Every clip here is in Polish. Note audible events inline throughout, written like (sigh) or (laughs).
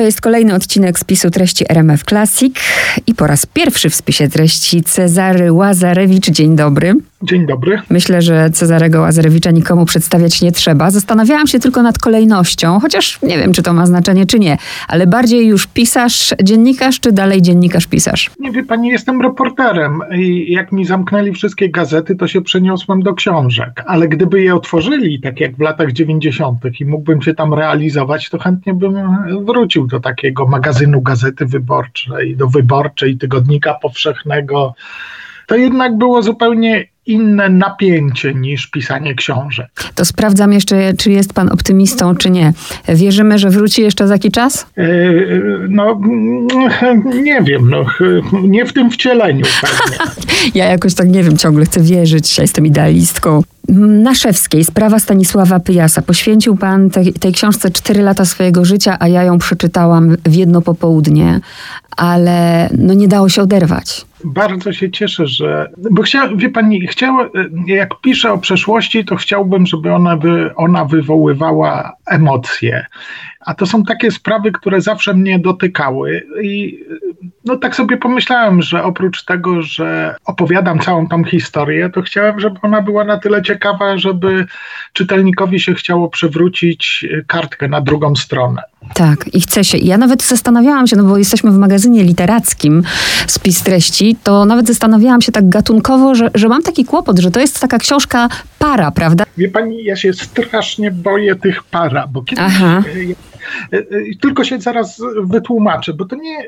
To jest kolejny odcinek spisu treści RMF Classic i po raz pierwszy w spisie treści Cezary Łazarewicz. Dzień dobry. Dzień dobry. Myślę, że Cezarego Łazarewicza nikomu przedstawiać nie trzeba. Zastanawiałam się tylko nad kolejnością, chociaż nie wiem, czy to ma znaczenie, czy nie, ale bardziej już pisarz, dziennikarz, czy dalej dziennikarz, pisarz? Nie wie pani, jestem reporterem i jak mi zamknęli wszystkie gazety, to się przeniosłem do książek, ale gdyby je otworzyli, tak jak w latach 90. i mógłbym się tam realizować, to chętnie bym wrócił do takiego magazynu Gazety Wyborczej, do Wyborczej, Tygodnika Powszechnego. To jednak było zupełnie inne napięcie niż pisanie książek. To sprawdzam jeszcze, czy jest pan optymistą, czy nie. Wierzymy, że wróci jeszcze za jakiś czas? E, no, nie wiem, no, nie w tym wcieleniu. (laughs) ja jakoś tak nie wiem, ciągle chcę wierzyć, ja jestem idealistką. Naszewskiej, sprawa Stanisława Pyjasa. Poświęcił pan tej, tej książce cztery lata swojego życia, a ja ją przeczytałam w jedno popołudnie, ale no nie dało się oderwać. Bardzo się cieszę, że. Bo chciał, wie pani, chciał, jak piszę o przeszłości, to chciałbym, żeby ona, by, ona wywoływała emocje. A to są takie sprawy, które zawsze mnie dotykały. I no tak sobie pomyślałem, że oprócz tego, że opowiadam całą tą historię, to chciałem, żeby ona była na tyle ciekawa, żeby czytelnikowi się chciało przewrócić kartkę na drugą stronę. Tak, i chce się. Ja nawet zastanawiałam się, no bo jesteśmy w magazynie literackim spis treści, to nawet zastanawiałam się tak gatunkowo, że, że mam taki kłopot, że to jest taka książka para, prawda? Wie pani, ja się strasznie boję tych para, bo kiedyś Aha. E, e, tylko się zaraz wytłumaczę, bo to nie.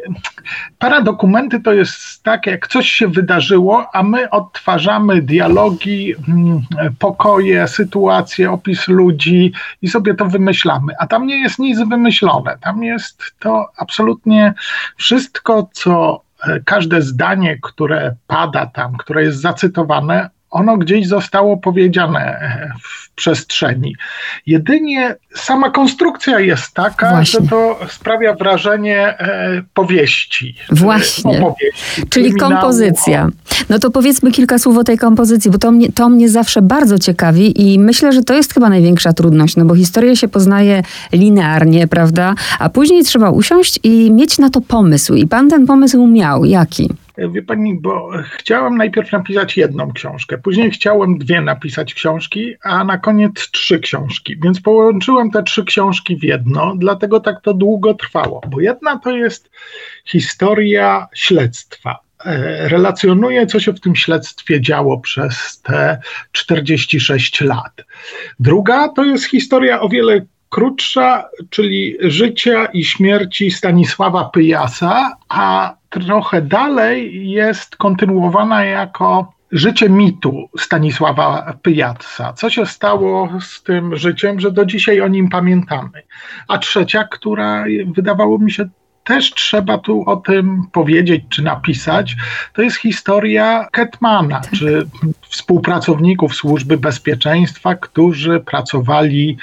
Paradokumenty to jest tak, jak coś się wydarzyło, a my odtwarzamy dialogi, mm, pokoje, sytuacje, opis ludzi i sobie to wymyślamy. A tam nie jest nic wymyślone. Tam jest to absolutnie wszystko, co e, każde zdanie, które pada tam, które jest zacytowane, ono gdzieś zostało powiedziane w przestrzeni. Jedynie sama konstrukcja jest taka, Właśnie. że to sprawia wrażenie e, powieści. Właśnie. Opowieści, Czyli kompozycja. No to powiedzmy kilka słów o tej kompozycji, bo to mnie, to mnie zawsze bardzo ciekawi i myślę, że to jest chyba największa trudność, no bo historię się poznaje linearnie, prawda? A później trzeba usiąść i mieć na to pomysł. I pan ten pomysł miał. Jaki? Wie pani, bo chciałem najpierw napisać jedną książkę, później chciałem dwie napisać książki, a na koniec trzy książki. Więc połączyłem te trzy książki w jedno, dlatego tak to długo trwało. Bo jedna to jest historia śledztwa. E, relacjonuje, co się w tym śledztwie działo przez te 46 lat. Druga to jest historia o wiele krótsza, czyli życia i śmierci Stanisława Pyjasa, a trochę dalej jest kontynuowana jako życie mitu Stanisława Pyjatsa. Co się stało z tym życiem, że do dzisiaj o nim pamiętamy. A trzecia, która wydawało mi się też trzeba tu o tym powiedzieć czy napisać, to jest historia Ketmana, tak. czy współpracowników służby bezpieczeństwa, którzy pracowali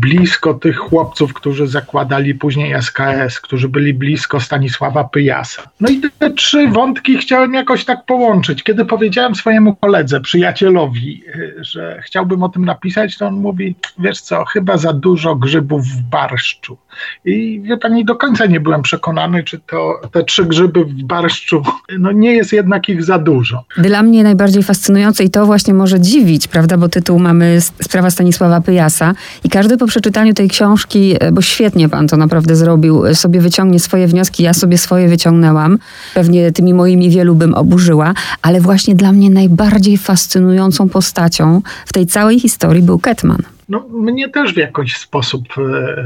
blisko tych chłopców, którzy zakładali później SKS, którzy byli blisko Stanisława Pyjasa. No i te trzy wątki chciałem jakoś tak połączyć. Kiedy powiedziałem swojemu koledze, przyjacielowi, y, że chciałbym o tym napisać, to on mówi, wiesz co, chyba za dużo grzybów w barszczu. I wie pani, do końca nie byłem przekonany, czy to te trzy grzyby w barszczu, no nie jest jednak ich za dużo. Dla mnie najbardziej fascynujące i to właśnie może dziwić, prawda, bo tytuł mamy Sprawa Stanisława Pyjasa i każdy po przeczytaniu tej książki, e, bo świetnie pan to naprawdę zrobił, e, sobie wyciągnie swoje wnioski, ja sobie swoje wyciągnęłam. Pewnie tymi moimi wielu bym oburzyła, ale właśnie dla mnie najbardziej fascynującą postacią w tej całej historii był Ketman. No, mnie też w jakiś sposób e,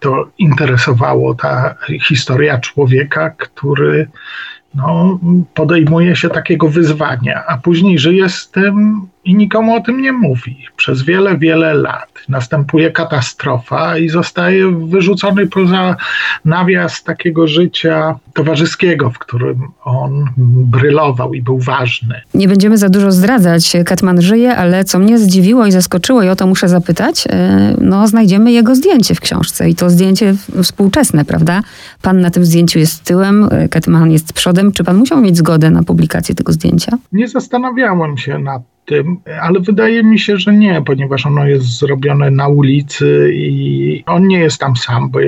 to interesowało, ta historia człowieka, który no, podejmuje się takiego wyzwania, a później żyje z tym i nikomu o tym nie mówi. Przez wiele, wiele lat następuje katastrofa i zostaje wyrzucony poza nawias takiego życia towarzyskiego, w którym on brylował i był ważny. Nie będziemy za dużo zdradzać. Katman żyje, ale co mnie zdziwiło i zaskoczyło, i o to muszę zapytać, e, no znajdziemy jego zdjęcie w książce i to zdjęcie współczesne, prawda? Pan na tym zdjęciu jest tyłem, Katman jest przodem. Czy pan musiał mieć zgodę na publikację tego zdjęcia? Nie zastanawiałem się nad tym, ale wydaje mi się, że nie, ponieważ ono jest zrobione na ulicy i on nie jest tam sam, bo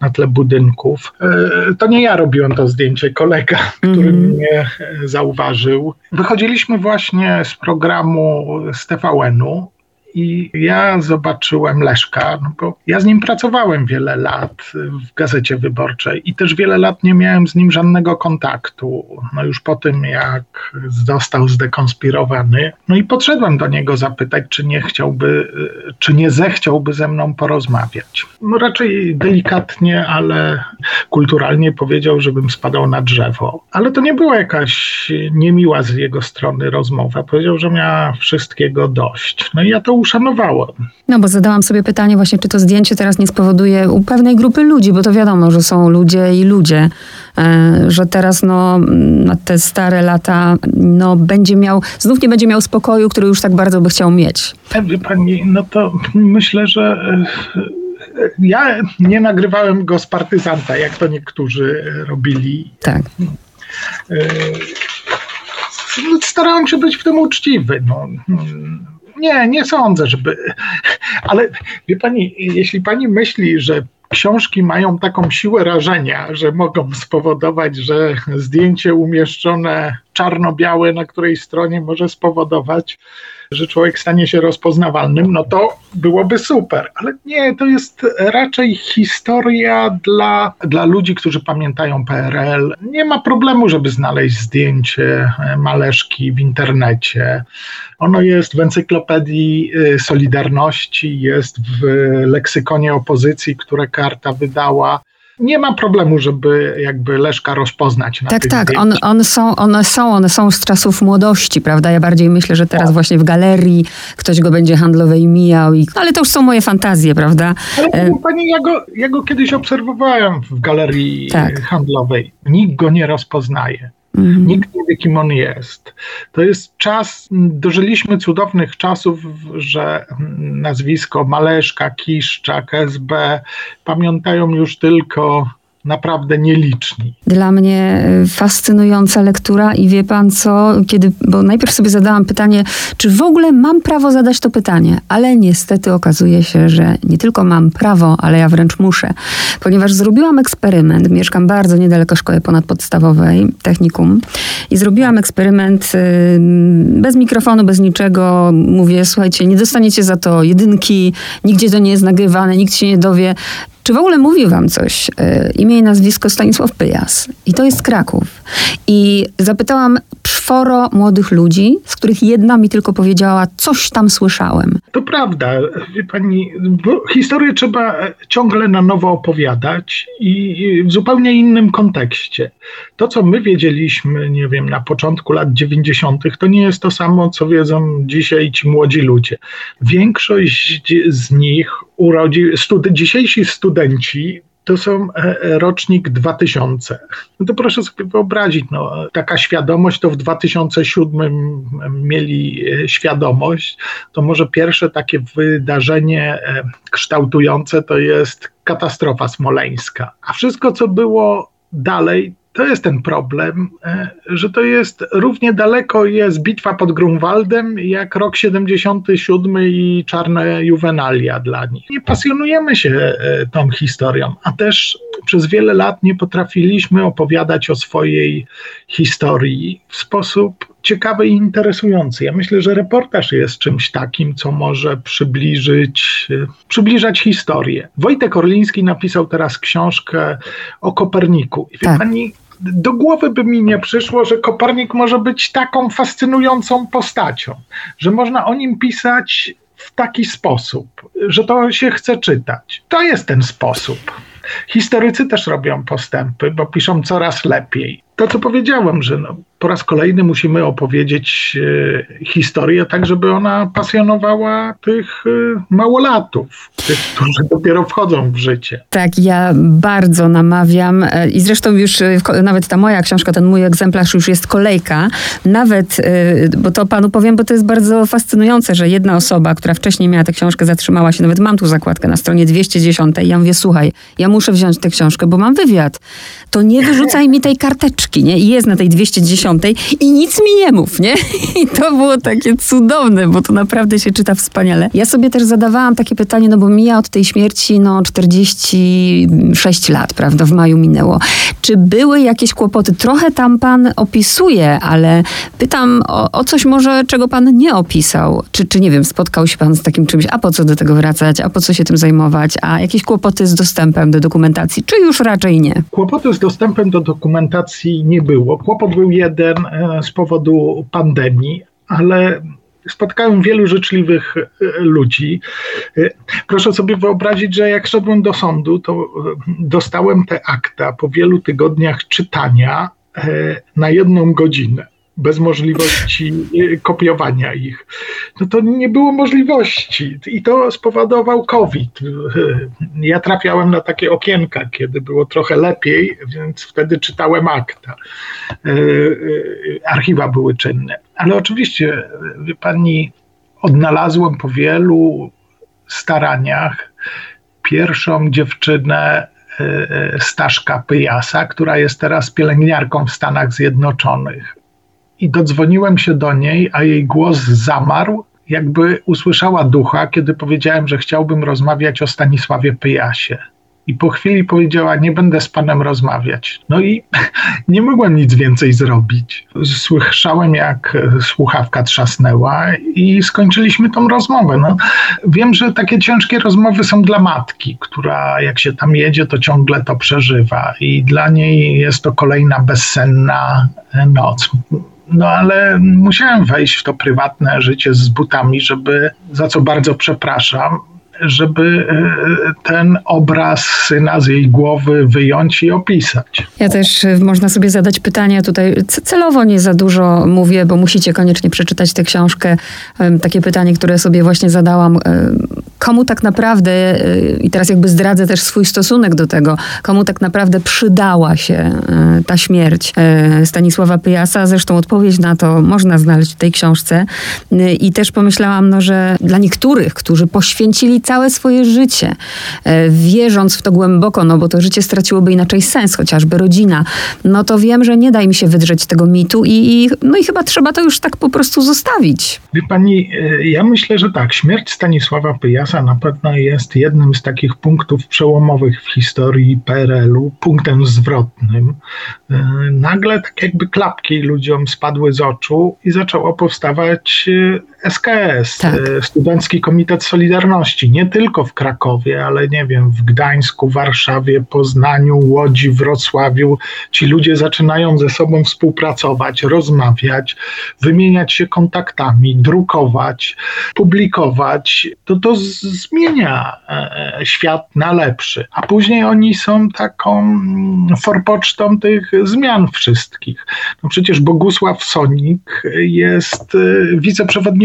na tle budynków. E, to nie ja robiłem to zdjęcie, kolega, który mm. mnie zauważył. Wychodziliśmy właśnie z programu z TVN-u i ja zobaczyłem Leszka, no bo ja z nim pracowałem wiele lat w Gazecie Wyborczej i też wiele lat nie miałem z nim żadnego kontaktu. No już po tym, jak został zdekonspirowany, no i podszedłem do niego zapytać, czy nie chciałby, czy nie zechciałby ze mną porozmawiać. No raczej delikatnie, ale kulturalnie powiedział, żebym spadał na drzewo. Ale to nie była jakaś niemiła z jego strony rozmowa. Powiedział, że miała wszystkiego dość. No i ja to uszanowałem. No bo zadałam sobie pytanie właśnie, czy to zdjęcie teraz nie spowoduje u pewnej grupy ludzi, bo to wiadomo, że są ludzie i ludzie, e, że teraz no, na te stare lata no, będzie miał, znów nie będzie miał spokoju, który już tak bardzo by chciał mieć. E, wie pani, no to myślę, że e, ja nie nagrywałem go z partyzanta, jak to niektórzy robili. Tak. Starałem się być w tym uczciwy. No nie, nie sądzę, żeby. (laughs) Ale wie pani, jeśli pani myśli, że książki mają taką siłę rażenia, że mogą spowodować, że zdjęcie umieszczone czarno-białe na której stronie może spowodować, że człowiek stanie się rozpoznawalnym, no to byłoby super. Ale nie, to jest raczej historia dla, dla ludzi, którzy pamiętają PRL. Nie ma problemu, żeby znaleźć zdjęcie Maleszki w internecie. Ono jest w encyklopedii y, Solidarności, jest w leksykonie opozycji, które karta wydała nie ma problemu, żeby jakby Leszka rozpoznać. Na tak, tak. On, on są, one są, one są z czasów młodości, prawda? Ja bardziej myślę, że teraz tak. właśnie w galerii ktoś go będzie handlowej mijał. I, ale to już są moje fantazje, prawda? Ale e... pani, ja go, ja go kiedyś obserwowałem w galerii tak. handlowej. Nikt go nie rozpoznaje. Mhm. Nikt nie wie, kim on jest. To jest czas, dożyliśmy cudownych czasów, że nazwisko Maleszka, Kiszczak, SB pamiętają już tylko naprawdę nieliczni. Dla mnie e, fascynująca lektura i wie pan co, kiedy, bo najpierw sobie zadałam pytanie, czy w ogóle mam prawo zadać to pytanie, ale niestety okazuje się, że nie tylko mam prawo, ale ja wręcz muszę, ponieważ zrobiłam eksperyment, mieszkam bardzo niedaleko szkoły ponadpodstawowej, technikum i zrobiłam eksperyment bez mikrofonu, bez niczego, mówię, słuchajcie, nie dostaniecie za to jedynki, nigdzie to nie jest nagrywane, nikt się nie dowie, czy w ogóle mówi wam coś e, imię i nazwisko Stanisław Pyjas? I to jest Kraków. I zapytałam czworo młodych ludzi, z których jedna mi tylko powiedziała, coś tam słyszałem. To prawda, wie pani, historię trzeba ciągle na nowo opowiadać i w zupełnie innym kontekście. To, co my wiedzieliśmy, nie wiem, na początku lat 90., to nie jest to samo, co wiedzą dzisiaj ci młodzi ludzie. Większość z nich urodzi, stud dzisiejsi studenci to są e, e, rocznik 2000. No to proszę sobie wyobrazić, no, taka świadomość to w 2007 mieli e, świadomość, to może pierwsze takie wydarzenie kształtujące to jest katastrofa smoleńska. A wszystko, co było dalej, to jest ten problem, e, że to jest równie daleko jest bitwa pod Grunwaldem, jak rok 77 i czarne juwenalia dla nich. Nie pasjonujemy się e, tą historią, a też przez wiele lat nie potrafiliśmy opowiadać o swojej historii w sposób ciekawy i interesujący. Ja myślę, że reportaż jest czymś takim, co może przybliżyć, e, przybliżać historię. Wojtek Orliński napisał teraz książkę o Koperniku. I wie tak. pani, do głowy by mi nie przyszło, że Kopernik może być taką fascynującą postacią, że można o nim pisać w taki sposób, że to się chce czytać. To jest ten sposób. Historycy też robią postępy, bo piszą coraz lepiej. To, co powiedziałem, że no, po raz kolejny musimy opowiedzieć e, historię tak, żeby ona pasjonowała tych e, małolatów, tych, którzy dopiero wchodzą w życie. Tak, ja bardzo namawiam e, i zresztą już nawet ta moja książka, ten mój egzemplarz już jest kolejka, nawet, bo to panu powiem, bo to jest bardzo fascynujące, że jedna osoba, która wcześniej miała tę książkę, zatrzymała się, nawet mam tu zakładkę na stronie 210 i ja mówię, słuchaj, ja muszę wziąć tę książkę, bo mam wywiad. To nie wyrzucaj mi tej karteczki, nie? I jest na tej 210 dziesiątej i nic mi nie mów, nie? I to było takie cudowne, bo to naprawdę się czyta wspaniale. Ja sobie też zadawałam takie pytanie, no bo mija od tej śmierci no 46 lat, prawda, w maju minęło. Czy były jakieś kłopoty? Trochę tam pan opisuje, ale pytam o, o coś może, czego pan nie opisał. Czy, czy nie wiem, spotkał się pan z takim czymś, a po co do tego wracać, a po co się tym zajmować, a jakieś kłopoty z dostępem do dokumentacji, czy już raczej nie? Kłopoty z dostępem do dokumentacji nie było. Kłopot był jeden e, z powodu pandemii, ale spotkałem wielu życzliwych e, ludzi. E, proszę sobie wyobrazić, że jak szedłem do sądu, to dostałem te akta po wielu tygodniach czytania na jedną godzinę bez możliwości y, kopiowania ich. No to nie było możliwości i to spowodował COVID. Ja trafiałem na takie okienka, kiedy było trochę lepiej, więc wtedy czytałem akta. Y, y, archiwa były czynne. Ale oczywiście, wie pani, odnalazłem po wielu staraniach pierwszą dziewczynę Staszka Pyjasa, która jest teraz pielęgniarką w Stanach Zjednoczonych i dodzwoniłem się do niej, a jej głos zamarł, jakby usłyszała ducha, kiedy powiedziałem, że chciałbym rozmawiać o Stanisławie Pyjasie. I po chwili powiedziała: Nie będę z panem rozmawiać. No i (laughs) nie mogłem nic więcej zrobić. Słyszałem, jak słuchawka trzasnęła, i skończyliśmy tą rozmowę. No, wiem, że takie ciężkie rozmowy są dla matki, która jak się tam jedzie, to ciągle to przeżywa, i dla niej jest to kolejna bezsenna noc no ale musiałem wejść w to prywatne życie z butami, żeby, za co bardzo przepraszam, żeby e, ten obraz syna z jej głowy wyjąć i opisać. Ja też e, można sobie zadać pytanie tutaj, celowo nie za dużo mówię, bo musicie koniecznie przeczytać tę książkę. Takie pytanie, które sobie właśnie zadałam. Komu tak naprawdę, e, i teraz jakby zdradzę też swój stosunek do tego, komu tak naprawdę przydała się ta śmierć Stanisława Pyjasa? Zresztą odpowiedź na to można znaleźć w tej książce. I też pomyślałam, no, że dla niektórych, którzy poświęcili całe swoje życie, wierząc w to głęboko, no bo to życie straciłoby inaczej sens, chociażby rodzina, no to wiem, że nie da im się wydrzeć tego mitu i, i no i chyba trzeba to już tak po prostu zostawić. Wie pani, ja myślę, że tak, śmierć Stanisława Pyjasa na pewno jest jednym z takich punktów przełomowych w historii PRL-u, punktem zwrotnym. E, nagle tak jakby klapki ludziom spadły z oczu i zaczęło powstawać SKS, tak. Studencki Komitet Solidarności nie tylko w Krakowie, ale nie wiem, w Gdańsku, Warszawie, Poznaniu, Łodzi, Wrocławiu. Ci ludzie zaczynają ze sobą współpracować, rozmawiać, wymieniać się kontaktami, drukować, publikować. To to zmienia e, świat na lepszy. A później oni są taką mm, forpocztą tych zmian wszystkich. No przecież Bogusław Sonik jest e,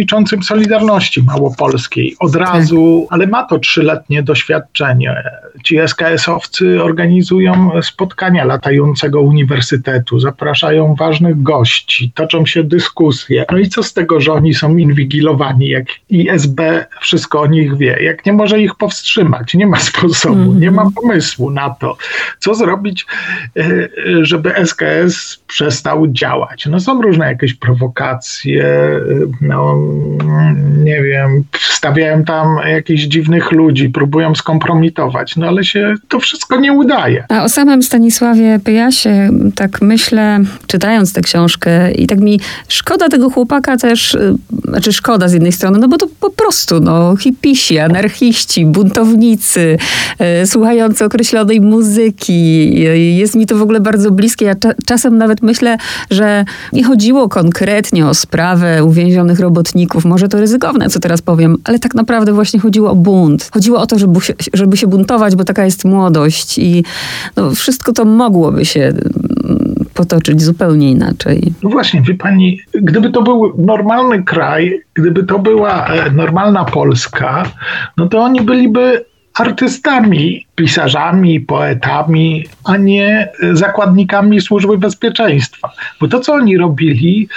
wiceprzewodniczącym Solidarności Małopolskiej. Od razu ale ma to trzyletnie doświadczenie. Ci SKS-owcy organizują spotkania latającego uniwersytetu, zapraszają ważnych gości, toczą się dyskusje. No i co z tego, że oni są inwigilowani, jak ISB wszystko o nich wie, jak nie może ich powstrzymać, nie ma sposobu, nie ma pomysłu na to, co zrobić, e, żeby SKS przestał działać. No są różne jakieś prowokacje, e, no nie wiem, wstawiają tam jakichś dziwnych ludzi, próbują skompromitować, no ale się to wszystko nie udaje. A o samym Stanisławie Pyjasie, tak myślę, czytając tę książkę i tak mi szkoda tego chłopaka też, y, znaczy szkoda z jednej strony, no bo to po prostu, no, hipisi, anarchiści, buntownicy, y, słuchający określonej muzyki. Jest mi to w ogóle bardzo bliskie. Ja czasem nawet myślę, że nie chodziło konkretnie o sprawę uwięzionych robotników. Może to ryzykowne, co teraz powiem, ale tak naprawdę właśnie chodziło o bunt. Chodziło o to, żeby się, żeby się buntować, bo taka jest młodość i no, wszystko to mogłoby się mm, potoczyć zupełnie inaczej. No właśnie, wie pani, gdyby to był normalny kraj, gdyby to była e, normalna Polska, no to oni byliby artystami, pisarzami, poetami, a nie zakładnikami służby bezpieczeństwa. Bo to, co oni robili,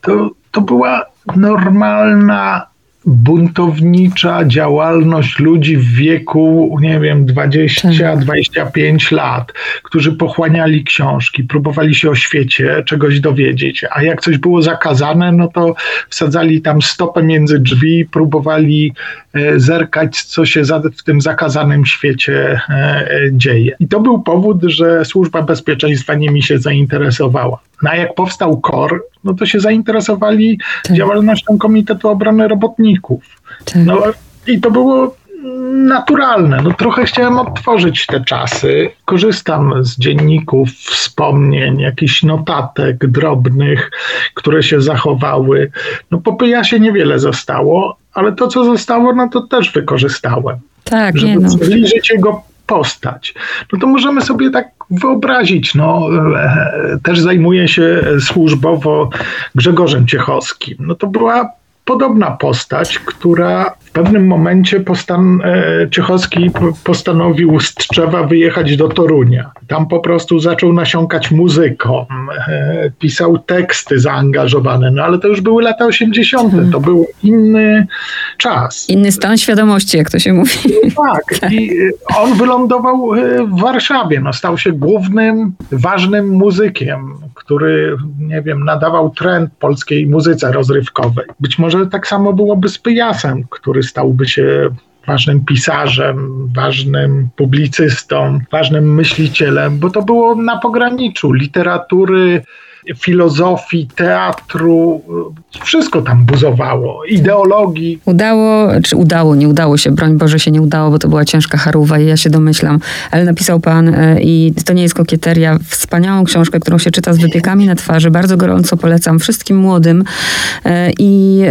to, to była normalna buntownicza działalność ludzi w wieku, nie wiem, 20-25 lat, którzy pochłaniali książki, próbowali się o świecie czegoś dowiedzieć, a jak coś było zakazane, no to wsadzali tam stopę między drzwi, próbowali e, zerkać, co się w tym zakazanym świecie e, dzieje. I to był powód, że Służba Bezpieczeństwa nimi się zainteresowała. No a jak powstał KOR, no to się zainteresowali tak. działalnością Komitetu Obrony Robotników. Tak. No i to było naturalne. No trochę chciałem odtworzyć te czasy. Korzystam z dzienników, wspomnień, jakichś notatek drobnych, które się zachowały. No po się niewiele zostało, ale to, co zostało, no to też wykorzystałem. Tak, żeby nie no. zbliżyć jego postać. No to możemy sobie tak wyobrazić, no, e, też zajmuje się służbowo Grzegorzem Ciechowskim. No to była podobna postać, która w pewnym momencie postan e, Ciechowski postanowił z Tczewa wyjechać do Torunia. Tam po prostu zaczął nasiąkać muzyką, e, pisał teksty zaangażowane, no ale to już były lata 80., to był inny czas. Inny stan świadomości, jak to się mówi. Tak, i on wylądował e, w Warszawie, no, stał się głównym, ważnym muzykiem, który, nie wiem, nadawał trend polskiej muzyce rozrywkowej. Być może tak samo byłoby z Pyjasem, który stałby się ważnym pisarzem, ważnym publicystą, ważnym myślicielem, bo to było na pograniczu literatury, filozofii, teatru, wszystko tam buzowało, ideologii. Udało, czy udało, nie udało się, broń Boże się nie udało, bo to była ciężka charuwa i ja się domyślam, ale napisał pan e, i to nie jest kokieteria, wspaniałą książkę, którą się czyta z wypiekami na twarzy, bardzo gorąco polecam wszystkim młodym e, i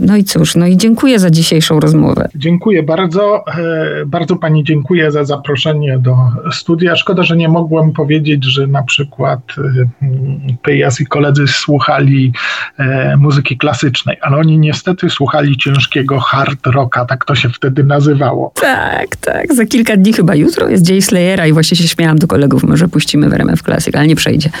no i cóż, no i dziękuję za dzisiejszą rozmowę. Dziękuję bardzo, e, bardzo pani dziękuję za zaproszenie do studia. Szkoda, że nie mogłem powiedzieć, że na przykład Pyjas i koledzy słuchali muzyki muzyki klasycznej, ale oni niestety słuchali ciężkiego hard rocka, tak to się wtedy nazywało. Tak, tak. Za kilka dni chyba jutro jest Jay Slayera i właśnie się śmiałam do kolegów, może puścimy w RMF Classic, ale nie przejdzie. (laughs)